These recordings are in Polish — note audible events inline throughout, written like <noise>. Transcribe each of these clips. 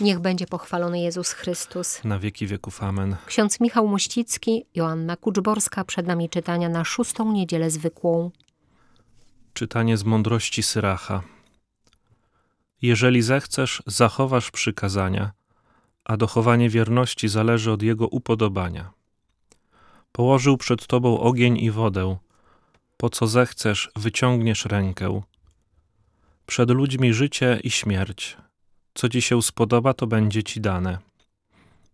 Niech będzie pochwalony Jezus Chrystus. Na wieki wieków. Amen. Ksiądz Michał Mościcki, Joanna Kuczborska, przed nami czytania na szóstą niedzielę zwykłą. Czytanie z mądrości Syracha. Jeżeli zechcesz, zachowasz przykazania, a dochowanie wierności zależy od jego upodobania. Położył przed tobą ogień i wodę, po co zechcesz, wyciągniesz rękę. Przed ludźmi życie i śmierć. Co ci się spodoba, to będzie ci dane.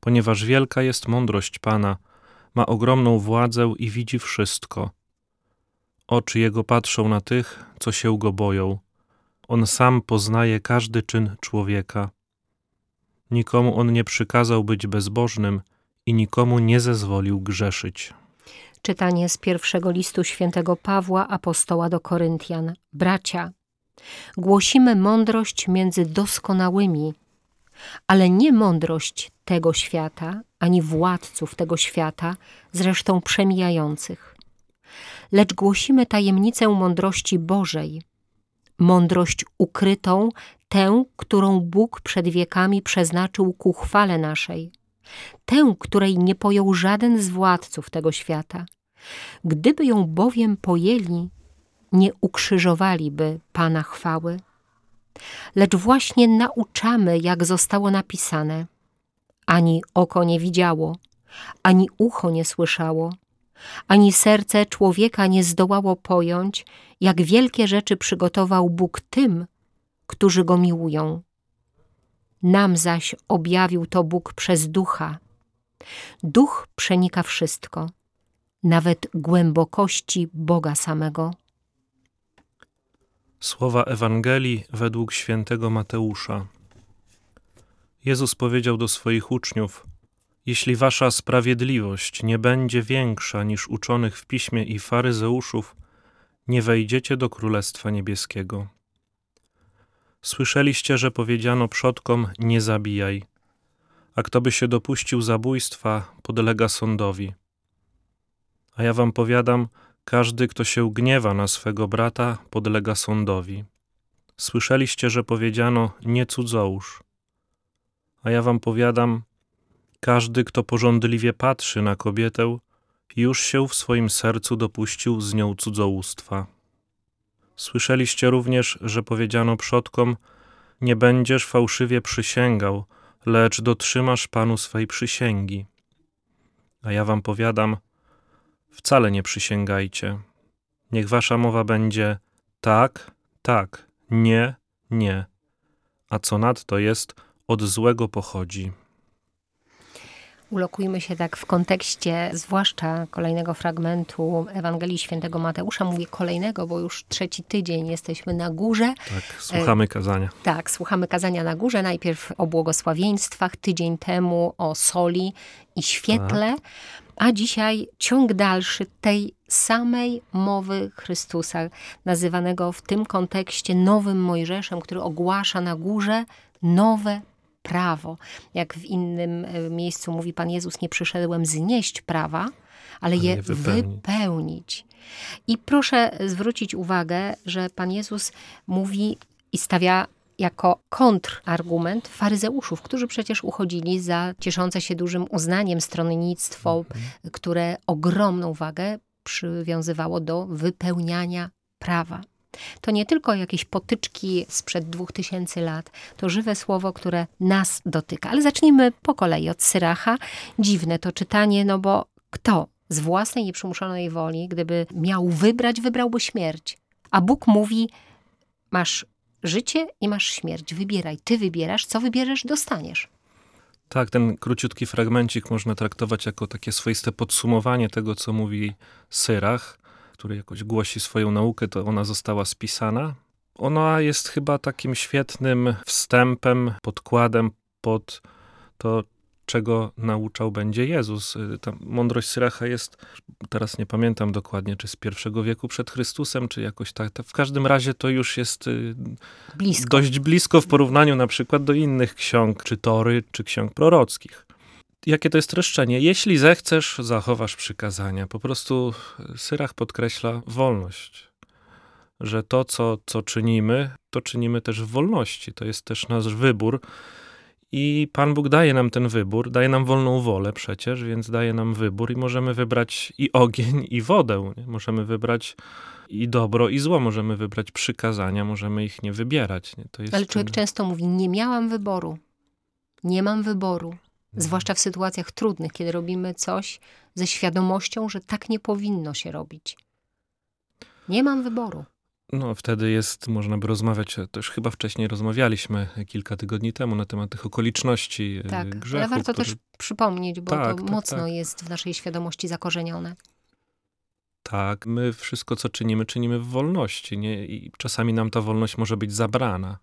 Ponieważ wielka jest mądrość Pana, ma ogromną władzę i widzi wszystko. Oczy jego patrzą na tych, co się go boją. On sam poznaje każdy czyn człowieka. Nikomu on nie przykazał być bezbożnym i nikomu nie zezwolił grzeszyć. Czytanie z pierwszego listu świętego Pawła, apostoła do Koryntian. Bracia, głosimy mądrość między doskonałymi, ale nie mądrość tego świata, ani władców tego świata, zresztą przemijających. Lecz głosimy tajemnicę mądrości Bożej, mądrość ukrytą, tę, którą Bóg przed wiekami przeznaczył ku chwale naszej, tę, której nie pojął żaden z władców tego świata. Gdyby ją bowiem pojęli, nie ukrzyżowaliby Pana chwały. Lecz właśnie nauczamy, jak zostało napisane: ani oko nie widziało, ani ucho nie słyszało, ani serce człowieka nie zdołało pojąć, jak wielkie rzeczy przygotował Bóg tym, którzy go miłują. Nam zaś objawił to Bóg przez ducha. Duch przenika wszystko, nawet głębokości Boga samego. Słowa Ewangelii według świętego Mateusza. Jezus powiedział do swoich uczniów: Jeśli wasza sprawiedliwość nie będzie większa niż uczonych w piśmie i faryzeuszów, nie wejdziecie do Królestwa Niebieskiego. Słyszeliście, że powiedziano przodkom: Nie zabijaj, a kto by się dopuścił zabójstwa, podlega sądowi. A ja wam powiadam, każdy, kto się gniewa na swego brata, podlega sądowi. Słyszeliście, że powiedziano: Nie cudzołóż. A ja wam powiadam, każdy, kto porządliwie patrzy na kobietę, już się w swoim sercu dopuścił z nią cudzołóstwa. Słyszeliście również, że powiedziano przodkom: Nie będziesz fałszywie przysięgał, lecz dotrzymasz Panu swej przysięgi. A ja wam powiadam, wcale nie przysięgajcie. Niech wasza mowa będzie tak, tak, nie, nie, a co nadto jest, od złego pochodzi. Ulokujmy się tak w kontekście, zwłaszcza kolejnego fragmentu Ewangelii Świętego Mateusza. Mówię kolejnego, bo już trzeci tydzień jesteśmy na górze. Tak, słuchamy kazania. Tak, słuchamy kazania na górze. Najpierw o błogosławieństwach, tydzień temu o soli i świetle, tak. A dzisiaj ciąg dalszy tej samej mowy Chrystusa, nazywanego w tym kontekście nowym Mojżeszem, który ogłasza na górze nowe prawo. Jak w innym e, miejscu mówi Pan Jezus, nie przyszedłem znieść prawa, ale je wypełnić. wypełnić. I proszę zwrócić uwagę, że Pan Jezus mówi i stawia jako kontrargument faryzeuszów, którzy przecież uchodzili za cieszące się dużym uznaniem stronnictwo, mhm. które ogromną wagę przywiązywało do wypełniania prawa. To nie tylko jakieś potyczki sprzed dwóch tysięcy lat, to żywe słowo, które nas dotyka. Ale zacznijmy po kolei od Syracha. Dziwne to czytanie, no bo kto z własnej nieprzymuszonej woli, gdyby miał wybrać, wybrałby śmierć. A Bóg mówi: Masz życie i masz śmierć. Wybieraj. Ty wybierasz, co wybierzesz, dostaniesz. Tak, ten króciutki fragmencik można traktować jako takie swoiste podsumowanie tego, co mówi Syrach który jakoś głosi swoją naukę, to ona została spisana. Ona jest chyba takim świetnym wstępem, podkładem pod to, czego nauczał będzie Jezus. Ta mądrość Syracha jest, teraz nie pamiętam dokładnie, czy z pierwszego wieku przed Chrystusem, czy jakoś tak. W każdym razie to już jest y, blisko. dość blisko w porównaniu na przykład do innych ksiąg, czy Tory, czy ksiąg prorockich jakie to jest streszczenie. Jeśli zechcesz, zachowasz przykazania. Po prostu Syrach podkreśla wolność. Że to, co, co czynimy, to czynimy też w wolności. To jest też nasz wybór. I Pan Bóg daje nam ten wybór, daje nam wolną wolę przecież, więc daje nam wybór i możemy wybrać i ogień, i wodę. Nie? Możemy wybrać i dobro, i zło. Możemy wybrać przykazania, możemy ich nie wybierać. Nie? To jest Ale człowiek ten- często mówi, nie miałam wyboru. Nie mam wyboru. Mhm. Zwłaszcza w sytuacjach trudnych, kiedy robimy coś ze świadomością, że tak nie powinno się robić. Nie mam wyboru. No, wtedy jest, można by rozmawiać, też chyba wcześniej rozmawialiśmy kilka tygodni temu na temat tych okoliczności e, Tak, grzechu. ale warto który- też przypomnieć, bo Tak, to tak, mocno tak. jest w naszej świadomości zakorzenione. Tak, my wszystko, co czynimy, czynimy w wolności. Nie? I czasami nam ta wolność może być zabrana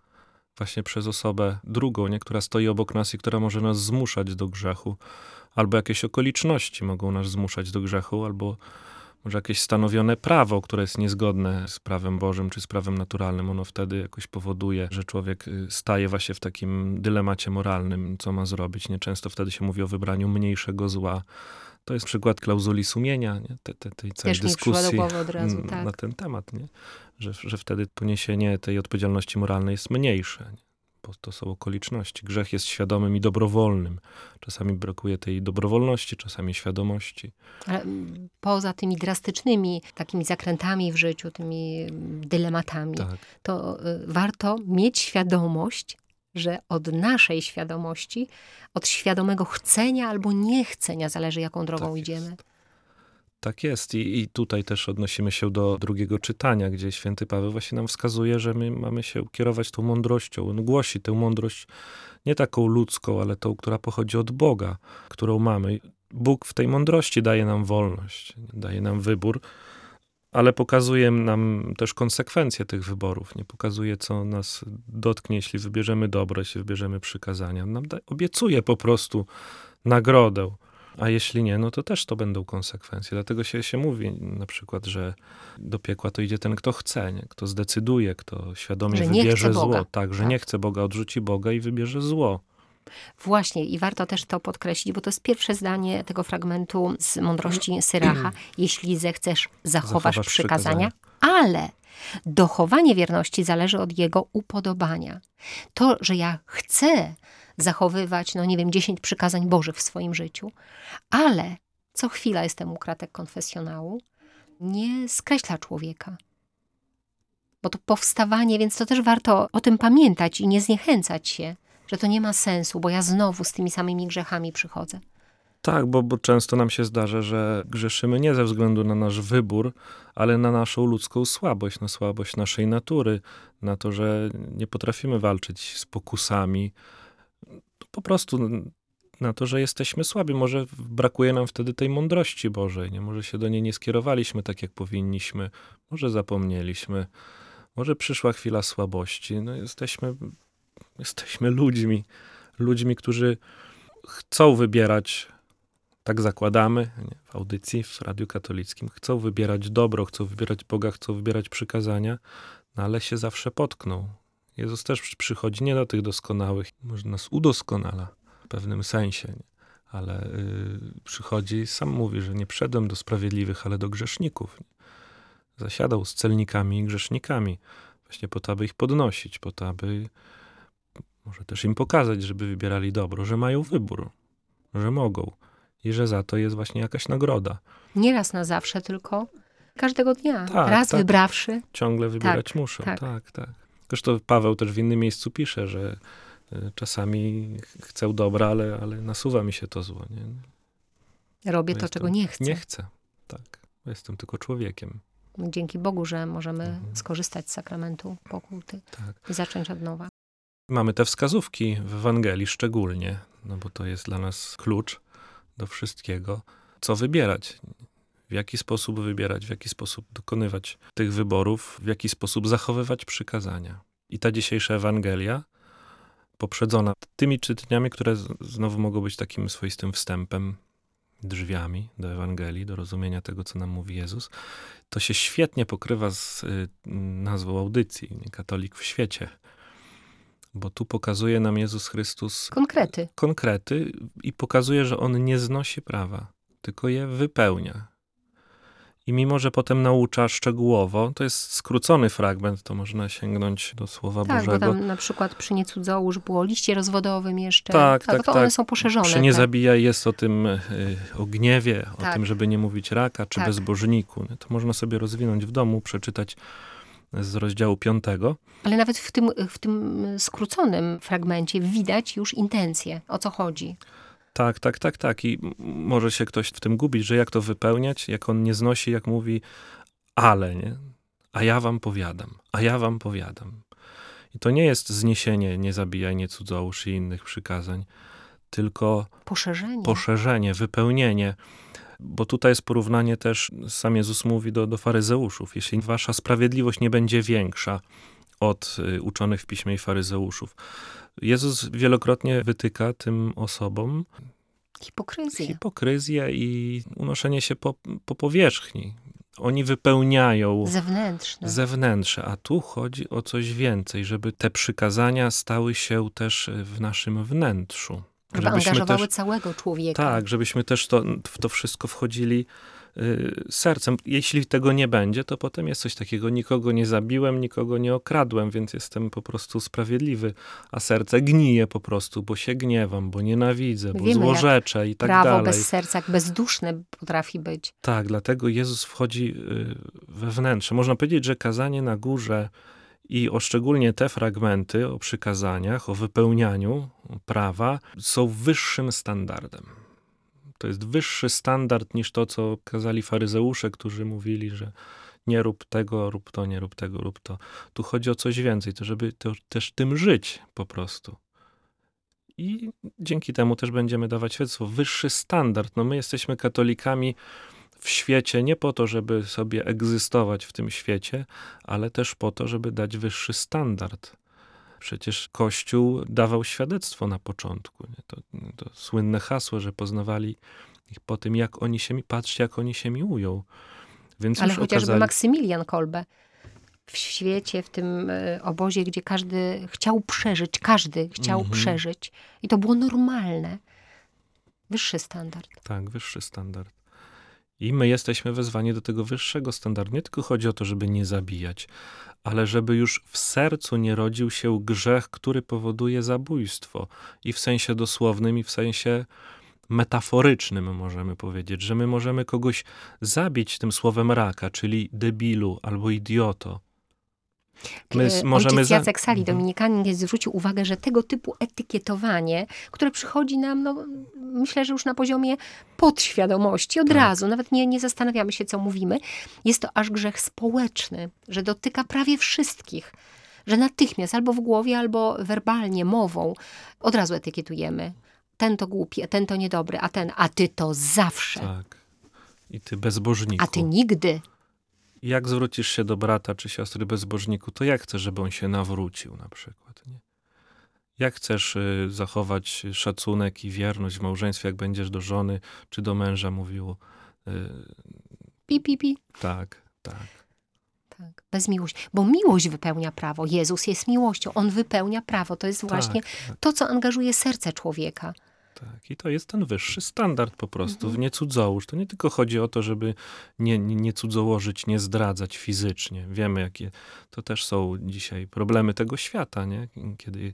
właśnie przez osobę drugą, nie? która stoi obok nas i która może nas zmuszać do grzechu. Albo jakieś okoliczności mogą nas zmuszać do grzechu, albo może jakieś stanowione prawo, które jest niezgodne z prawem Bożym czy z prawem naturalnym. Ono wtedy jakoś powoduje, że człowiek y, staje właśnie w takim dylemacie moralnym, co ma zrobić. Nieczęsto wtedy się mówi o wybraniu mniejszego zła. To jest przykład klauzuli sumienia, nie? Te, te, tej całej Też dyskusji razu, tak. na ten temat, nie? Że, że wtedy poniesienie tej odpowiedzialności moralnej jest mniejsze. Nie? Bo to są okoliczności. Grzech jest świadomym i dobrowolnym. Czasami brakuje tej dobrowolności, czasami świadomości. Ale poza tymi drastycznymi takimi zakrętami w życiu, tymi dylematami, Tak. to y, warto mieć świadomość, że od naszej świadomości, od świadomego chcenia albo niechcenia zależy, jaką drogą Tak jest. Tak jest I, i tutaj też odnosimy się do drugiego czytania, gdzie święty Paweł właśnie nam wskazuje, że my mamy się kierować tą mądrością. On głosi tę mądrość nie taką ludzką, ale tą, która pochodzi od Boga, którą mamy. Bóg w tej mądrości daje nam wolność, daje nam wybór, ale pokazuje nam też konsekwencje tych wyborów. Nie pokazuje, co nas dotknie, jeśli wybierzemy dobro, jeśli wybierzemy przykazania. Nam da, obiecuje po prostu nagrodę. A jeśli nie, no to też to będą konsekwencje. Dlatego się, się mówi na przykład, że do piekła to idzie ten, kto chce, nie? kto zdecyduje, kto świadomie Że wybierze zło. Tak, że Tak. nie chce Boga, odrzuci Boga i wybierze zło. Właśnie, i warto też to podkreślić, bo to jest pierwsze zdanie tego fragmentu z mądrości Syracha. <clears throat> Jeśli zechcesz, zachowasz, Zachowasz przykazania, ale dochowanie wierności zależy od jego upodobania. To, że ja chcę zachowywać, no nie wiem, 10 przykazań Bożych w swoim życiu, ale co chwila jestem u kratek konfesjonału, nie skreśla człowieka. Bo to powstawanie, więc to też warto o tym pamiętać i nie zniechęcać się, że to nie ma sensu, bo ja znowu z tymi samymi grzechami przychodzę. Tak, bo, bo często nam się zdarza, że grzeszymy nie ze względu na nasz wybór, ale na naszą ludzką słabość, na słabość naszej natury, na to, że nie potrafimy walczyć z pokusami. Po prostu na to, że jesteśmy słabi. Może brakuje nam wtedy tej mądrości Bożej, nie? Może się do niej nie skierowaliśmy tak, jak powinniśmy, może zapomnieliśmy, może przyszła chwila słabości. No jesteśmy, jesteśmy ludźmi, ludźmi, którzy chcą wybierać tak zakładamy nie, w audycji w Radiu Katolickim. Chcą wybierać dobro, chcą wybierać Boga, chcą wybierać przykazania, no ale się zawsze potkną. Jezus też przychodzi nie do tych doskonałych, może nas udoskonala w pewnym sensie, nie? ale y, przychodzi, sam mówi, że nie przyszedłem do sprawiedliwych, ale do grzeszników. Nie? Zasiadał z celnikami i grzesznikami, właśnie po to, aby ich podnosić, po to, aby może też im pokazać, żeby wybierali dobro, że mają wybór, że mogą i że za to jest właśnie jakaś nagroda. Nie raz na zawsze, tylko każdego dnia. Tak, raz tak. wybrawszy. Ciągle wybierać muszą. tak. Tak, tak. Zresztą Paweł też w innym miejscu pisze, że y, czasami ch- chcę dobra, ale, ale nasuwa mi się to zło. Nie, Robię Bo to, czego nie chcę. nie chcę. Tak. Jestem tylko człowiekiem. Dzięki Bogu, że możemy Mhm. skorzystać z sakramentu pokuty Tak. i zacząć od nowa. Mamy te wskazówki w Ewangelii szczególnie, no bo to jest dla nas klucz do wszystkiego. Co wybierać? W jaki sposób wybierać, w jaki sposób dokonywać tych wyborów, w jaki sposób zachowywać przykazania. I ta dzisiejsza Ewangelia, poprzedzona tymi czytaniami, które znowu mogą być takim swoistym wstępem, drzwiami do Ewangelii, do rozumienia tego, co nam mówi Jezus, to się świetnie pokrywa z y, nazwą audycji? Katolik w świecie bo tu pokazuje nam Jezus Chrystus Konkrety. konkrety i pokazuje, że on nie znosi prawa, tylko je wypełnia. I mimo, że potem naucza szczegółowo, to jest skrócony fragment, to można sięgnąć do Słowa Tak, Bożego. bo tam na przykład przy nie cudzołóż było liście rozwodowym jeszcze. Tak, tak, to one tak. są poszerzone. Przy nie tak. zabijaj jest o tym, y, o gniewie, o Tak. tym, żeby nie mówić raka czy Tak. bezbożniku. nie? To można sobie rozwinąć w domu, przeczytać z rozdziału piątego. Ale nawet w tym, w tym skróconym fragmencie widać już intencję, o co chodzi. Tak, tak, tak, tak. I może się ktoś w tym gubić, że jak to wypełniać, jak on nie znosi, jak mówi, ale, nie? A ja wam powiadam, a ja wam powiadam. I to nie jest zniesienie, nie zabijaj, nie cudzołóż i innych przykazań, tylko Poszerzenie. poszerzenie, wypełnienie. Bo tutaj jest porównanie też, sam Jezus mówi do, do faryzeuszów. Jeśli wasza sprawiedliwość nie będzie większa od y, uczonych w piśmie i faryzeuszów. Jezus wielokrotnie wytyka tym osobom Hipokryzję. hipokryzję i unoszenie się po, po powierzchni. Oni wypełniają Zewnętrzne. zewnętrzne, a tu chodzi o coś więcej, żeby te przykazania stały się też w naszym wnętrzu. żeby angażowały też, całego człowieka. tak, żebyśmy też to, w to wszystko wchodzili sercem. Jeśli tego nie będzie, to potem jest coś takiego, nikogo nie zabiłem, nikogo nie okradłem, więc jestem po prostu sprawiedliwy, a serce gnije po prostu, bo się gniewam, bo nienawidzę, bo Wiemy, złorzeczę i tak Prawo dalej. bez serca, jak bezduszne potrafi być. Tak, dlatego Jezus wchodzi y, we wnętrze. Można powiedzieć, że kazanie na górze i o szczególnie te fragmenty o przykazaniach, o wypełnianiu prawa są wyższym standardem. To jest wyższy standard niż to, co kazali faryzeusze, którzy mówili, że nie rób tego, rób to, nie rób tego, rób to. Tu chodzi o coś więcej, to żeby to, też tym żyć po prostu. I dzięki temu też będziemy dawać świadectwo. Wyższy standard. No my jesteśmy katolikami w świecie nie po to, żeby sobie egzystować w tym świecie, ale też po to, żeby dać wyższy standard. Przecież Kościół dawał świadectwo na początku. To, to słynne hasło, że poznawali ich po tym, jak oni się, patrzcie, jak oni się miłują. Więc Ale chociażby okazali... Maksymilian Kolbe w świecie, w tym e, obozie, gdzie każdy chciał przeżyć, każdy chciał Mhm. przeżyć. I to było normalne. Wyższy standard. Tak, wyższy standard. I my jesteśmy wezwani do tego wyższego standardu. Nie tylko chodzi o to, żeby nie zabijać, ale żeby już w sercu nie rodził się grzech, który powoduje zabójstwo. I w sensie dosłownym, i w sensie metaforycznym możemy powiedzieć, że my możemy kogoś zabić tym słowem raka, czyli debilu albo idioto. My E, możemy Ojciec za- Jacek Sali, Mhm. dominikanin, zwrócił uwagę, że tego typu etykietowanie, które przychodzi nam, no, myślę, że już na poziomie podświadomości, od Tak. razu, nawet nie, nie zastanawiamy się, co mówimy, jest to aż grzech społeczny, że dotyka prawie wszystkich, że natychmiast albo w głowie, albo werbalnie, mową od razu etykietujemy. Ten to głupi, a ten to niedobry, a ten, a ty to zawsze, Tak. I ty bezbożniku. a ty nigdy. Jak zwrócisz się do brata czy siostry bezbożniku, to jak chcesz, żeby on się nawrócił na przykład, nie? Jak chcesz y, zachować szacunek i wierność w małżeństwie, jak będziesz do żony czy do męża mówił y, Pi, pi, pi. tak, tak, Tak, bez miłości. Bo miłość wypełnia prawo. Jezus jest miłością. On wypełnia prawo. To jest właśnie tak, tak, to, co angażuje serce człowieka. Tak. I to jest ten wyższy standard po prostu, Mhm. w nie cudzołóż. To nie tylko chodzi o to, żeby nie, nie, nie cudzołożyć, nie zdradzać fizycznie. Wiemy, jakie to też są dzisiaj problemy tego świata, nie? Kiedy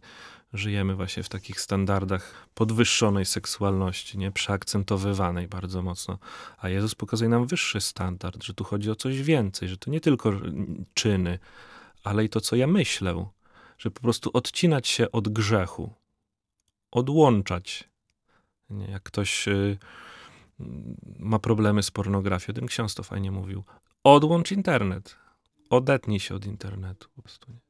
żyjemy właśnie w takich standardach podwyższonej seksualności, nie? Przeakcentowywanej bardzo mocno. A Jezus pokazuje nam wyższy standard, że tu chodzi o coś więcej, że to nie tylko czyny, ale i to, co ja myślę. Że po prostu odcinać się od grzechu, odłączać. Nie, jak ktoś y, ma problemy z pornografią, ten ksiądz to fajnie mówił. Odłącz internet. Odetnij się od internetu. Po prostu, nie?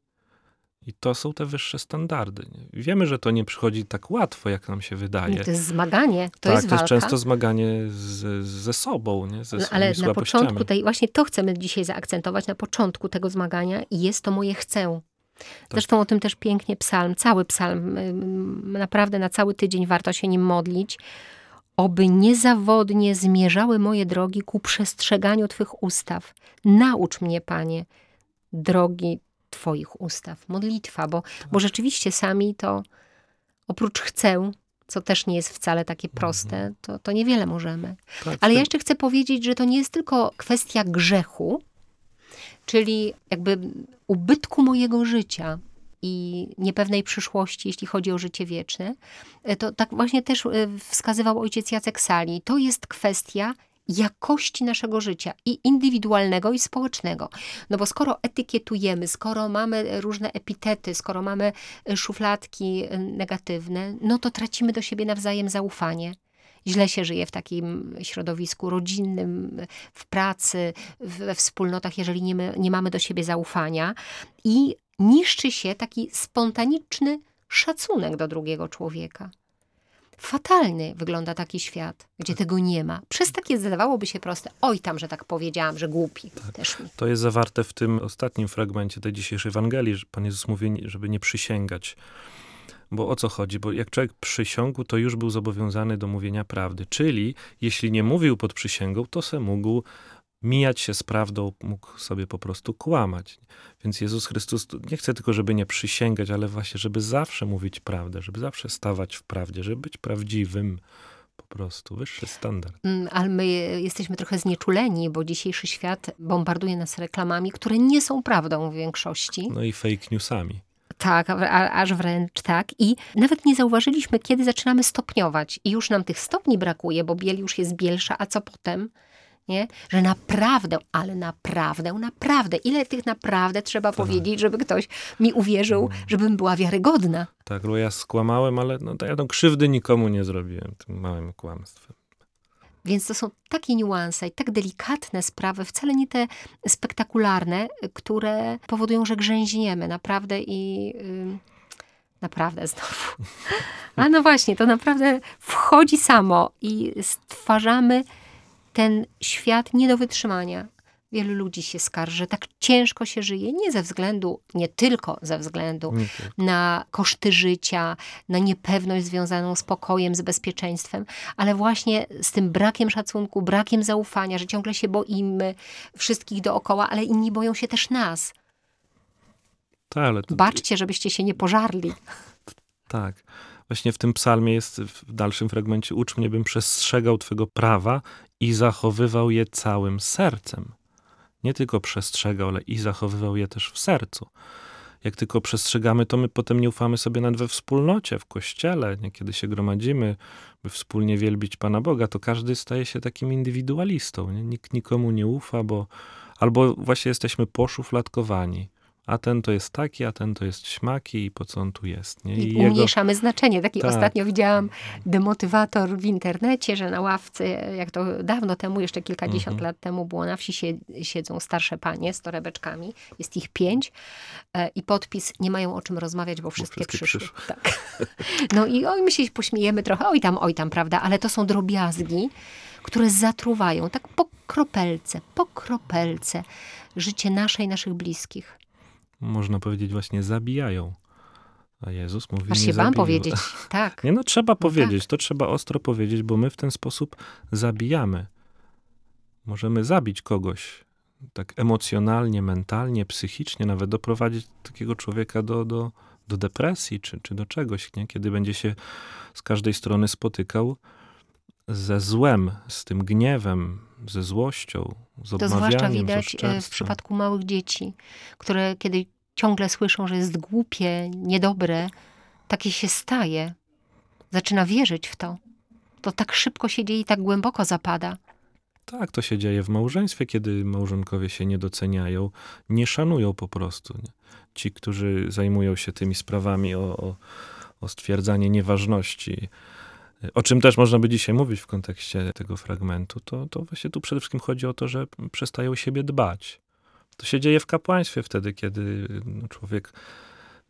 I to są te wyższe standardy. Nie? Wiemy, że to nie przychodzi tak łatwo, jak nam się wydaje. To jest zmaganie, to tak, jest to walka. jest często zmaganie z, ze sobą, nie? ze No, ale na początku tej, właśnie to chcemy dzisiaj zaakcentować, na początku tego zmagania i jest to moje chcę. Tak. Zresztą o tym też pięknie psalm, cały psalm, ym, naprawdę na cały tydzień warto się nim modlić. Oby niezawodnie zmierzały moje drogi ku przestrzeganiu Twych ustaw. Naucz mnie, Panie, drogi Twoich ustaw. Modlitwa, bo, Tak. bo rzeczywiście sami to oprócz chcę, co też nie jest wcale takie proste, to, to niewiele możemy. Tak, Ale ja ty- jeszcze chcę powiedzieć, że to nie jest tylko kwestia grzechu, czyli jakby ubytku mojego życia i niepewnej przyszłości, jeśli chodzi o życie wieczne. E, To tak właśnie też e, wskazywał ojciec Jacek Sali. To jest kwestia jakości naszego życia i indywidualnego, i społecznego. No bo skoro etykietujemy, skoro mamy różne epitety, skoro mamy e, szufladki negatywne, no to tracimy do siebie nawzajem zaufanie. Źle się żyje w takim środowisku rodzinnym, w pracy, we wspólnotach, jeżeli nie, my, nie mamy do siebie zaufania i niszczy się taki spontaniczny szacunek do drugiego człowieka. Fatalny wygląda taki świat, gdzie tego nie ma. Przez takie zdawałoby się proste. Oj tam, że tak powiedziałam, że głupi. Też mi. To jest zawarte w tym ostatnim fragmencie tej dzisiejszej Ewangelii, że Pan Jezus mówi, żeby nie przysięgać. Bo o co chodzi? Bo jak człowiek przysiągł, to już był zobowiązany do mówienia prawdy. Czyli jeśli nie mówił pod przysięgą, to se mógł mijać się z prawdą, mógł sobie po prostu kłamać. Więc Jezus Chrystus tu nie chce tylko, żeby nie przysięgać, ale właśnie, żeby zawsze mówić prawdę, żeby zawsze stawać w prawdzie, żeby być prawdziwym. Po prostu wyższy standard. Mm, Ale my jesteśmy trochę znieczuleni, bo dzisiejszy świat bombarduje nas reklamami, które nie są prawdą w większości. No i fake newsami. Tak, a, aż wręcz tak. I nawet nie zauważyliśmy, kiedy zaczynamy stopniować. I już nam tych stopni brakuje, bo biel już jest bielsza, a co potem? Nie? Że naprawdę, ale naprawdę, naprawdę. Ile tych naprawdę trzeba powiedzieć, żeby ktoś mi uwierzył, żebym była wiarygodna? Tak, bo ja skłamałem, ale no, ja tą krzywdy nikomu nie zrobiłem tym małym kłamstwem. Więc to są takie niuanse i tak delikatne sprawy, wcale nie te spektakularne, które powodują, że grzęźniemy naprawdę i ym, naprawdę znowu. A no właśnie, to naprawdę wchodzi samo i stwarzamy ten świat nie do wytrzymania. Wielu ludzi się skarży, że tak ciężko się żyje, nie ze względu, nie tylko ze względu na koszty życia, na niepewność związaną z pokojem, z bezpieczeństwem, ale właśnie z tym brakiem szacunku, brakiem zaufania, że ciągle się boimy wszystkich dookoła, ale inni boją się też nas. Tak, ale to, Baczcie, żebyście się nie pożarli. tak. Właśnie w tym psalmie jest w dalszym fragmencie ucz mnie, bym przestrzegał Twego prawa i zachowywał je całym sercem. Nie tylko przestrzegał, ale i zachowywał je też w sercu. Jak tylko przestrzegamy, to my potem nie ufamy sobie nawet we wspólnocie, w kościele, kiedy się gromadzimy, by wspólnie wielbić Pana Boga, to każdy staje się takim indywidualistą. Nie? Nikt nikomu nie ufa, bo albo właśnie jesteśmy poszufladkowani. A ten to jest taki, a ten to jest śmaki i po co on tu jest. Nie? I I jego, umniejszamy znaczenie. Taki Tak. ostatnio widziałam demotywator w internecie, że na ławce, jak to dawno temu, jeszcze kilkadziesiąt Mhm. lat temu było, na wsi sie- siedzą starsze panie z torebeczkami, jest ich pięć e, i podpis, nie mają o czym rozmawiać, bo wszystkie, wszystkie przyszły. przyszły. Tak. <laughs> No i oj, my się pośmiejemy trochę, oj tam, oj tam, prawda, ale to są drobiazgi, które zatruwają tak po kropelce, po kropelce życie nasze i naszych bliskich. Można powiedzieć, właśnie zabijają. A Jezus mówi, Aż nie się wam powiedzieć, <laughs> tak. Nie no, trzeba tak. powiedzieć, to trzeba ostro powiedzieć, bo my w ten sposób zabijamy. Możemy zabić kogoś tak emocjonalnie, mentalnie, psychicznie, nawet doprowadzić takiego człowieka do, do, do depresji czy, czy do czegoś, nie? kiedy będzie się z każdej strony spotykał ze złem, z tym gniewem, ze złością, z To zwłaszcza widać e, w przypadku małych dzieci, które kiedy ciągle słyszą, że jest głupie, niedobre, takie się staje. Zaczyna wierzyć w to. To tak szybko się dzieje i tak głęboko zapada. Tak, to się dzieje w małżeństwie, kiedy małżonkowie się nie doceniają, nie szanują po prostu. Nie? Ci, którzy zajmują się tymi sprawami o, o, o stwierdzanie nieważności, o czym też można by dzisiaj mówić w kontekście tego fragmentu, to, to właśnie tu przede wszystkim chodzi o to, że przestają siebie dbać. To się dzieje w kapłaństwie wtedy, kiedy no, człowiek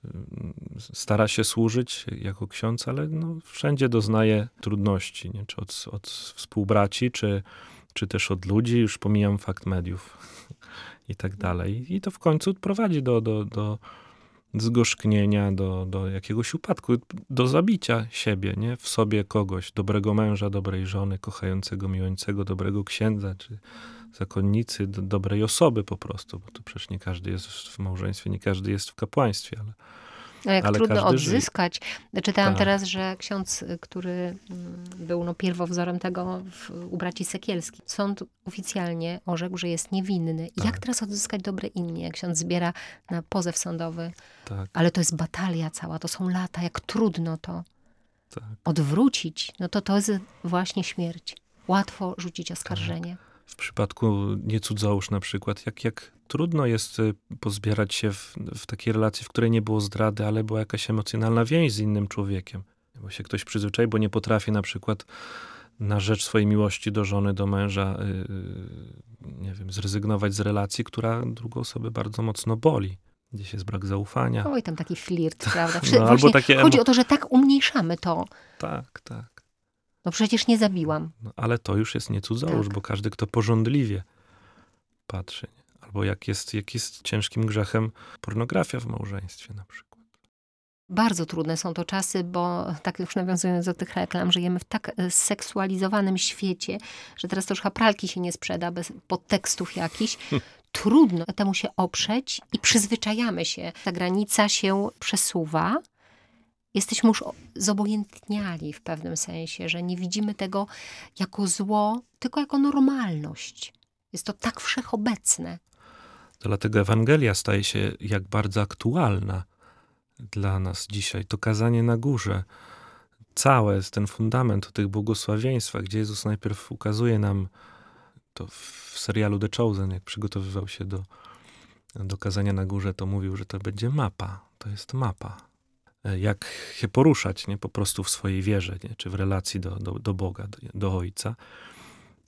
mm, stara się służyć jako ksiądz, ale no, wszędzie doznaje trudności, nie? czy od, od współbraci, czy, czy też od ludzi, już pomijam fakt mediów <laughs> i tak dalej. I to w końcu prowadzi do, do, do zgorzknienia, do, do jakiegoś upadku, do zabicia siebie, nie? W sobie kogoś, dobrego męża, dobrej żony, kochającego, miłującego, dobrego księdza, czy zakonnicy, do, dobrej osoby po prostu, bo to przecież nie każdy jest w małżeństwie, nie każdy jest w kapłaństwie, ale No jak Ale trudno każdy żyje. odzyskać. Czytałam Tak. teraz, że ksiądz, y, który mm, był no, pierwowzorem tego w, u braci Sekielskich, sąd oficjalnie orzekł, że jest niewinny. I Jak Tak. teraz odzyskać dobre imię? Jak ksiądz zbiera na pozew sądowy. Tak, Ale to jest batalia cała, to są lata, jak trudno to tak. odwrócić. No to to jest właśnie śmierć. Łatwo rzucić oskarżenie. W przypadku niecudzołóż na przykład, jak, jak trudno jest y, pozbierać się w, w takiej relacji, w której nie było zdrady, ale była jakaś emocjonalna więź z innym człowiekiem. Bo się ktoś przyzwyczai, bo nie potrafi na przykład na rzecz swojej miłości do żony, do męża, yy, nie wiem, zrezygnować z relacji, która drugą osobę bardzo mocno boli. Gdzieś jest brak zaufania. Oj, tam taki flirt, <laughs> prawda? No, albo takie chodzi o to, że tak umniejszamy to. Tak, tak. No przecież nie zabiłam. No, ale to już jest nie cudzołóż, Tak. bo każdy, kto porządliwie patrzy. Nie? Albo jak jest, jak jest ciężkim grzechem pornografia w małżeństwie na przykład. Bardzo trudne są to czasy, bo tak już nawiązując do tych reklam, żyjemy w tak e, zseksualizowanym świecie, że teraz to już pralki się nie sprzeda bez podtekstów jakichś. <laughs> Trudno temu się oprzeć i przyzwyczajamy się. Ta granica się przesuwa. Jesteśmy już zobojętniali w pewnym sensie, że nie widzimy tego jako zło, tylko jako normalność. Jest to tak wszechobecne. Dlatego Ewangelia staje się jak bardzo aktualna dla nas dzisiaj. To kazanie na górze, całe jest ten fundament tych błogosławieństwach, gdzie Jezus najpierw ukazuje nam to w serialu The Chosen, jak przygotowywał się do, do kazania na górze, to mówił, że to będzie mapa. To jest mapa. E, Jak się poruszać, nie po prostu w swojej wierze, nie? czy w relacji do, do, do Boga, do, do Ojca.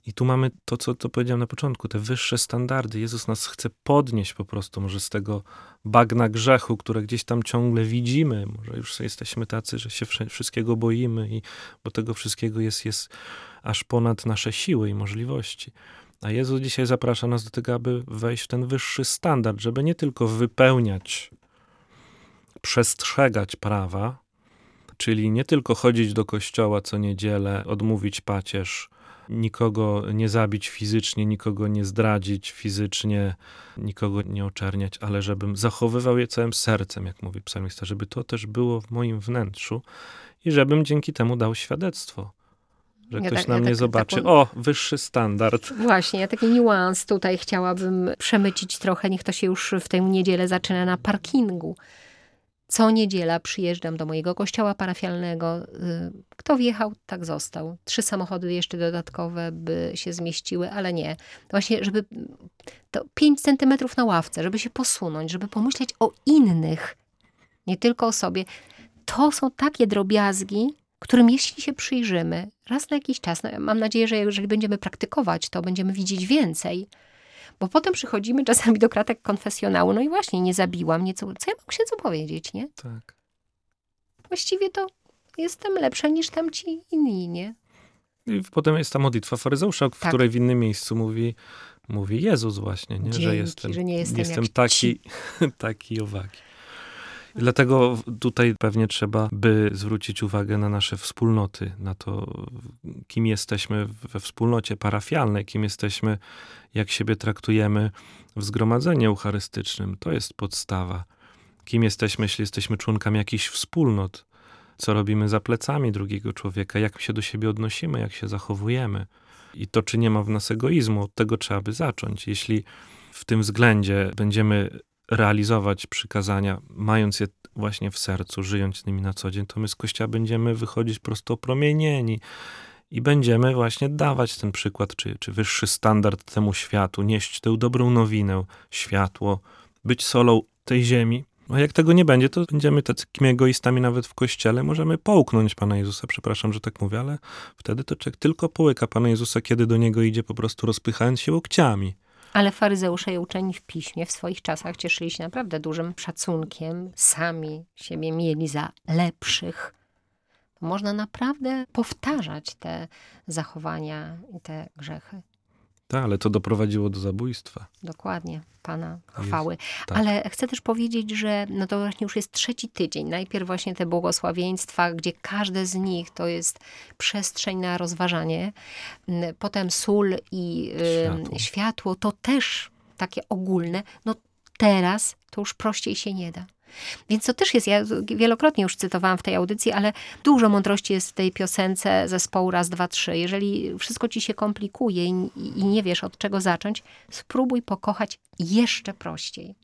I tu mamy to, co to powiedziałem na początku, te wyższe standardy. Jezus nas chce podnieść po prostu, może z tego bagna grzechu, które gdzieś tam ciągle widzimy. Może już jesteśmy tacy, że się wszystkiego boimy, i bo tego wszystkiego jest, jest aż ponad nasze siły i możliwości. A Jezus dzisiaj zaprasza nas do tego, aby wejść w ten wyższy standard, żeby nie tylko wypełniać, przestrzegać prawa, czyli nie tylko chodzić do kościoła co niedzielę, odmówić pacierz, nikogo nie zabić fizycznie, nikogo nie zdradzić fizycznie, nikogo nie oczerniać, ale żebym zachowywał je całym sercem, jak mówi psalmista, żeby to też było w moim wnętrzu i żebym dzięki temu dał świadectwo. Że Ja ktoś tak- na ja mnie tak- zobaczy, taką- o, wyższy standard. Właśnie, ja taki niuans tutaj chciałabym przemycić trochę. Niech to się już w tę niedzielę zaczyna na parkingu. Co niedziela przyjeżdżam do mojego kościoła parafialnego. Y, Kto wjechał, tak został. Trzy samochody jeszcze dodatkowe by się zmieściły, ale nie. Właśnie, żeby to pięć centymetrów na ławce, żeby się posunąć, żeby pomyśleć o innych, nie tylko o sobie. To są takie drobiazgi, którym jeśli się przyjrzymy raz na jakiś czas, no, mam nadzieję, że jeżeli będziemy praktykować, to będziemy widzieć więcej. Bo potem przychodzimy czasami do kratek konfesjonału, no i właśnie nie zabiłam, nie co, co ja mam księdzu powiedzieć, nie? Tak. Właściwie to jestem lepsza niż tamci inni, nie? I potem jest ta modlitwa faryzeusza, w Tak. której w innym miejscu mówi, mówi Jezus właśnie, nie? że Dzięki, jestem, że nie jestem jak taki, <laughs> taki owaki. Dlatego tutaj pewnie trzeba by zwrócić uwagę na nasze wspólnoty, na to, kim jesteśmy we wspólnocie parafialnej, kim jesteśmy, jak siebie traktujemy w zgromadzeniu eucharystycznym. To jest podstawa. Kim jesteśmy, jeśli jesteśmy członkami jakichś wspólnot, co robimy za plecami drugiego człowieka, jak się do siebie odnosimy, jak się zachowujemy. I to, czy nie ma w nas egoizmu, od tego trzeba by zacząć. Jeśli w tym względzie będziemy realizować przykazania, mając je właśnie w sercu, żyjąc nimi na co dzień, to my z Kościoła będziemy wychodzić prosto promienieni i będziemy właśnie dawać ten przykład, czy, czy wyższy standard temu światu, nieść tę dobrą nowinę, światło, być solą tej ziemi. A jak tego nie będzie, to będziemy takimi egoistami nawet w Kościele. Możemy połknąć Pana Jezusa, przepraszam, że tak mówię, ale wtedy to człowiek tylko połyka Pana Jezusa, kiedy do Niego idzie po prostu rozpychając się łokciami. Ale faryzeusze i uczeni w piśmie w swoich czasach cieszyli się naprawdę dużym szacunkiem. Sami siebie mieli za lepszych. Można naprawdę powtarzać te zachowania i te grzechy. Tak, ale to doprowadziło do zabójstwa. Dokładnie, Pana Jest, chwały. tak. Ale chcę też powiedzieć, że no to właśnie już jest trzeci tydzień. Najpierw właśnie te błogosławieństwa, gdzie każde z nich to jest przestrzeń na rozważanie. Mm, Potem sól i y, Światło. światło. to też takie ogólne. No teraz to już prościej się nie da. Więc to też jest, ja wielokrotnie już cytowałam w tej audycji, ale dużo mądrości jest w tej piosence zespołu raz, dwa, trzy. Jeżeli wszystko ci się komplikuje i, i nie wiesz od czego zacząć, spróbuj pokochać jeszcze prościej.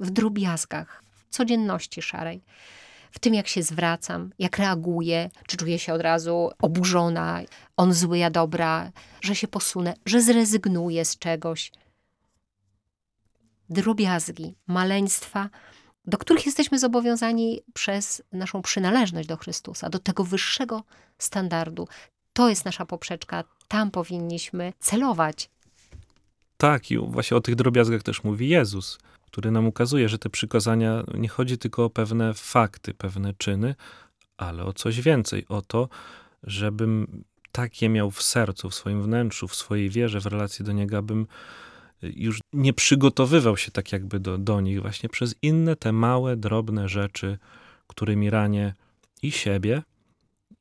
W drobiazgach, w codzienności szarej. W tym, jak się zwracam, jak reaguję, czy czuję się od razu oburzona, on zły, ja dobra, że się posunę, że zrezygnuję z czegoś. Drobiazgi, maleństwa, do których jesteśmy zobowiązani przez naszą przynależność do Chrystusa, do tego wyższego standardu. To jest nasza poprzeczka, tam powinniśmy celować. Tak, i właśnie o tych drobiazgach też mówi Jezus, który nam ukazuje, że te przykazania nie chodzi tylko o pewne fakty, pewne czyny, ale o coś więcej, o to, żebym takie miał w sercu, w swoim wnętrzu, w swojej wierze, w relacji do Niego, abym już nie przygotowywał się tak jakby do, do nich właśnie przez inne te małe, drobne rzeczy, którymi ranię i siebie,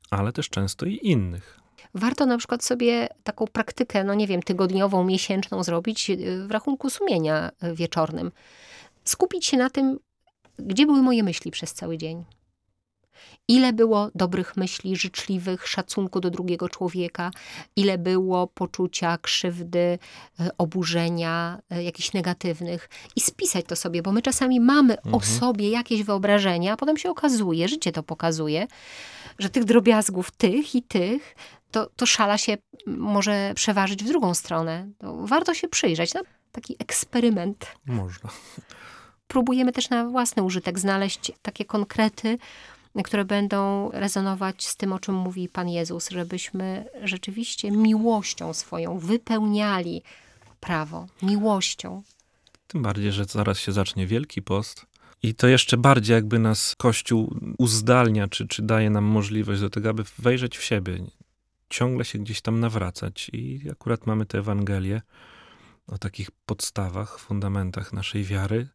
ale też często i innych. Warto na przykład sobie taką praktykę, no nie wiem, tygodniową, miesięczną zrobić y, w rachunku sumienia y, wieczornym. Skupić się na tym, gdzie były moje myśli przez cały dzień. Ile było dobrych myśli, życzliwych, szacunku do drugiego człowieka, ile było poczucia krzywdy, e, oburzenia, e, jakichś negatywnych. I spisać to sobie, bo my czasami mamy mhm. o sobie jakieś wyobrażenia, a potem się okazuje, życie to pokazuje, że tych drobiazgów, tych i tych, to, to szala się może przeważyć w drugą stronę. To warto się przyjrzeć. No, taki eksperyment. Można. Próbujemy też na własny użytek znaleźć takie konkrety, które będą rezonować z tym, o czym mówi Pan Jezus, żebyśmy rzeczywiście miłością swoją wypełniali prawo, miłością. Tym bardziej, że zaraz się zacznie Wielki Post. I to jeszcze bardziej jakby nas Kościół uzdalnia, czy, czy daje nam możliwość do tego, aby wejrzeć w siebie, ciągle się gdzieś tam nawracać. I akurat mamy tę Ewangelię o takich podstawach, fundamentach naszej wiary,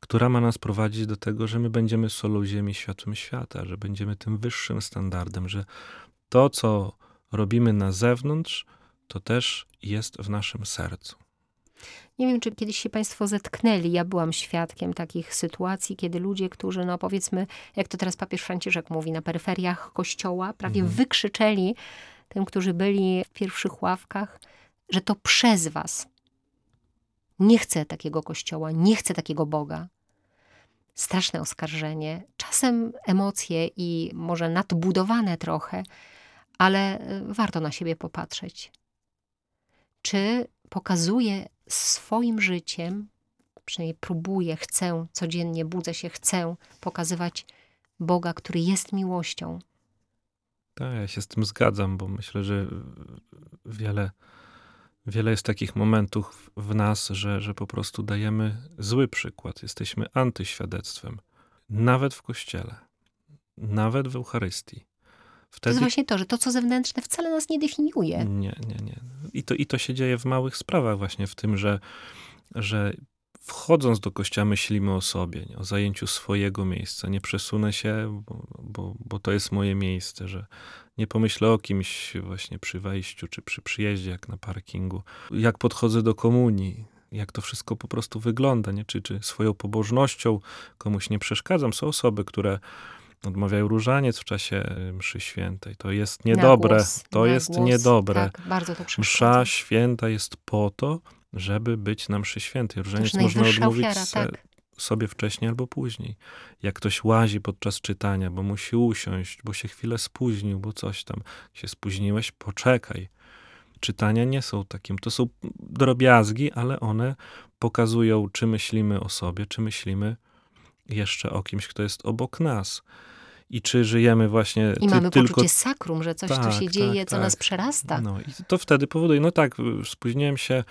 która ma nas prowadzić do tego, że my będziemy solą ziemi, światłem świata, że będziemy tym wyższym standardem, że to, co robimy na zewnątrz, to też jest w naszym sercu. Nie wiem, czy kiedyś się Państwo zetknęli. Ja byłam świadkiem takich sytuacji, kiedy ludzie, którzy, no powiedzmy, jak to teraz papież Franciszek mówi, na peryferiach kościoła, prawie mhm. wykrzyczeli tym, którzy byli w pierwszych ławkach, że to przez Was nie chcę takiego kościoła, nie chcę takiego Boga. Straszne oskarżenie, czasem emocje i może nadbudowane trochę, ale e, warto na siebie popatrzeć. Czy pokazuję swoim życiem, przynajmniej próbuję, chcę, codziennie budzę się, chcę pokazywać Boga, który jest miłością. Tak, ja się z tym zgadzam, bo myślę, że wiele Wiele jest takich momentów w nas, że, że po prostu dajemy zły przykład. Jesteśmy antyświadectwem. Nawet w kościele, nawet w Eucharystii. Wtedy... To jest właśnie to, że to, co zewnętrzne, wcale nas nie definiuje. Nie, nie, nie. I to, i to się dzieje w małych sprawach, właśnie w tym, że, że wchodząc do kościoła myślimy o sobie, nie? o zajęciu swojego miejsca. Nie przesunę się, bo, bo, bo to jest moje miejsce, że nie pomyślę o kimś właśnie przy wejściu czy przy przyjeździe, jak na parkingu. Jak podchodzę do komunii, jak to wszystko po prostu wygląda, nie? Czy, czy swoją pobożnością komuś nie przeszkadzam. Są osoby, które odmawiają różaniec w czasie y, mszy świętej. To jest niedobre. Głos, to jest głos, niedobre. Tak, bardzo to Msza święta jest po to, żeby być na mszy świętej. Różaniec można odmówić ofiara, tak. sobie wcześniej albo później. Jak ktoś łazi podczas czytania, bo musi usiąść, bo się chwilę spóźnił, bo coś tam. się spóźniłeś, poczekaj. Czytania nie są takim, to są drobiazgi, ale one pokazują, czy myślimy o sobie, czy myślimy jeszcze o kimś, kto jest obok nas. I czy żyjemy właśnie I ty, mamy tylko... poczucie sakrum, że coś tak, tu się tak, dzieje, co tak. nas przerasta. No i to wtedy powoduje, no tak, spóźniłem się,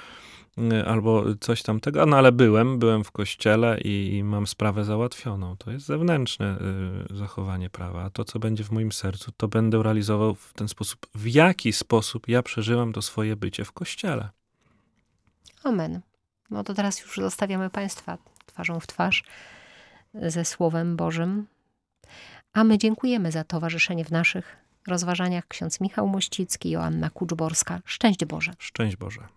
albo coś tamtego, no ale byłem, byłem w kościele i, i mam sprawę załatwioną. To jest zewnętrzne y, zachowanie prawa, a to, co będzie w moim sercu, to będę realizował w ten sposób, w jaki sposób ja przeżyłam to swoje bycie w kościele. Amen. No to teraz już zostawiamy Państwa twarzą w twarz ze Słowem Bożym. A my dziękujemy za towarzyszenie w naszych rozważaniach ksiądz Michał Mościcki, Joanna Kuczborska. Szczęść Boże. Szczęść Boże.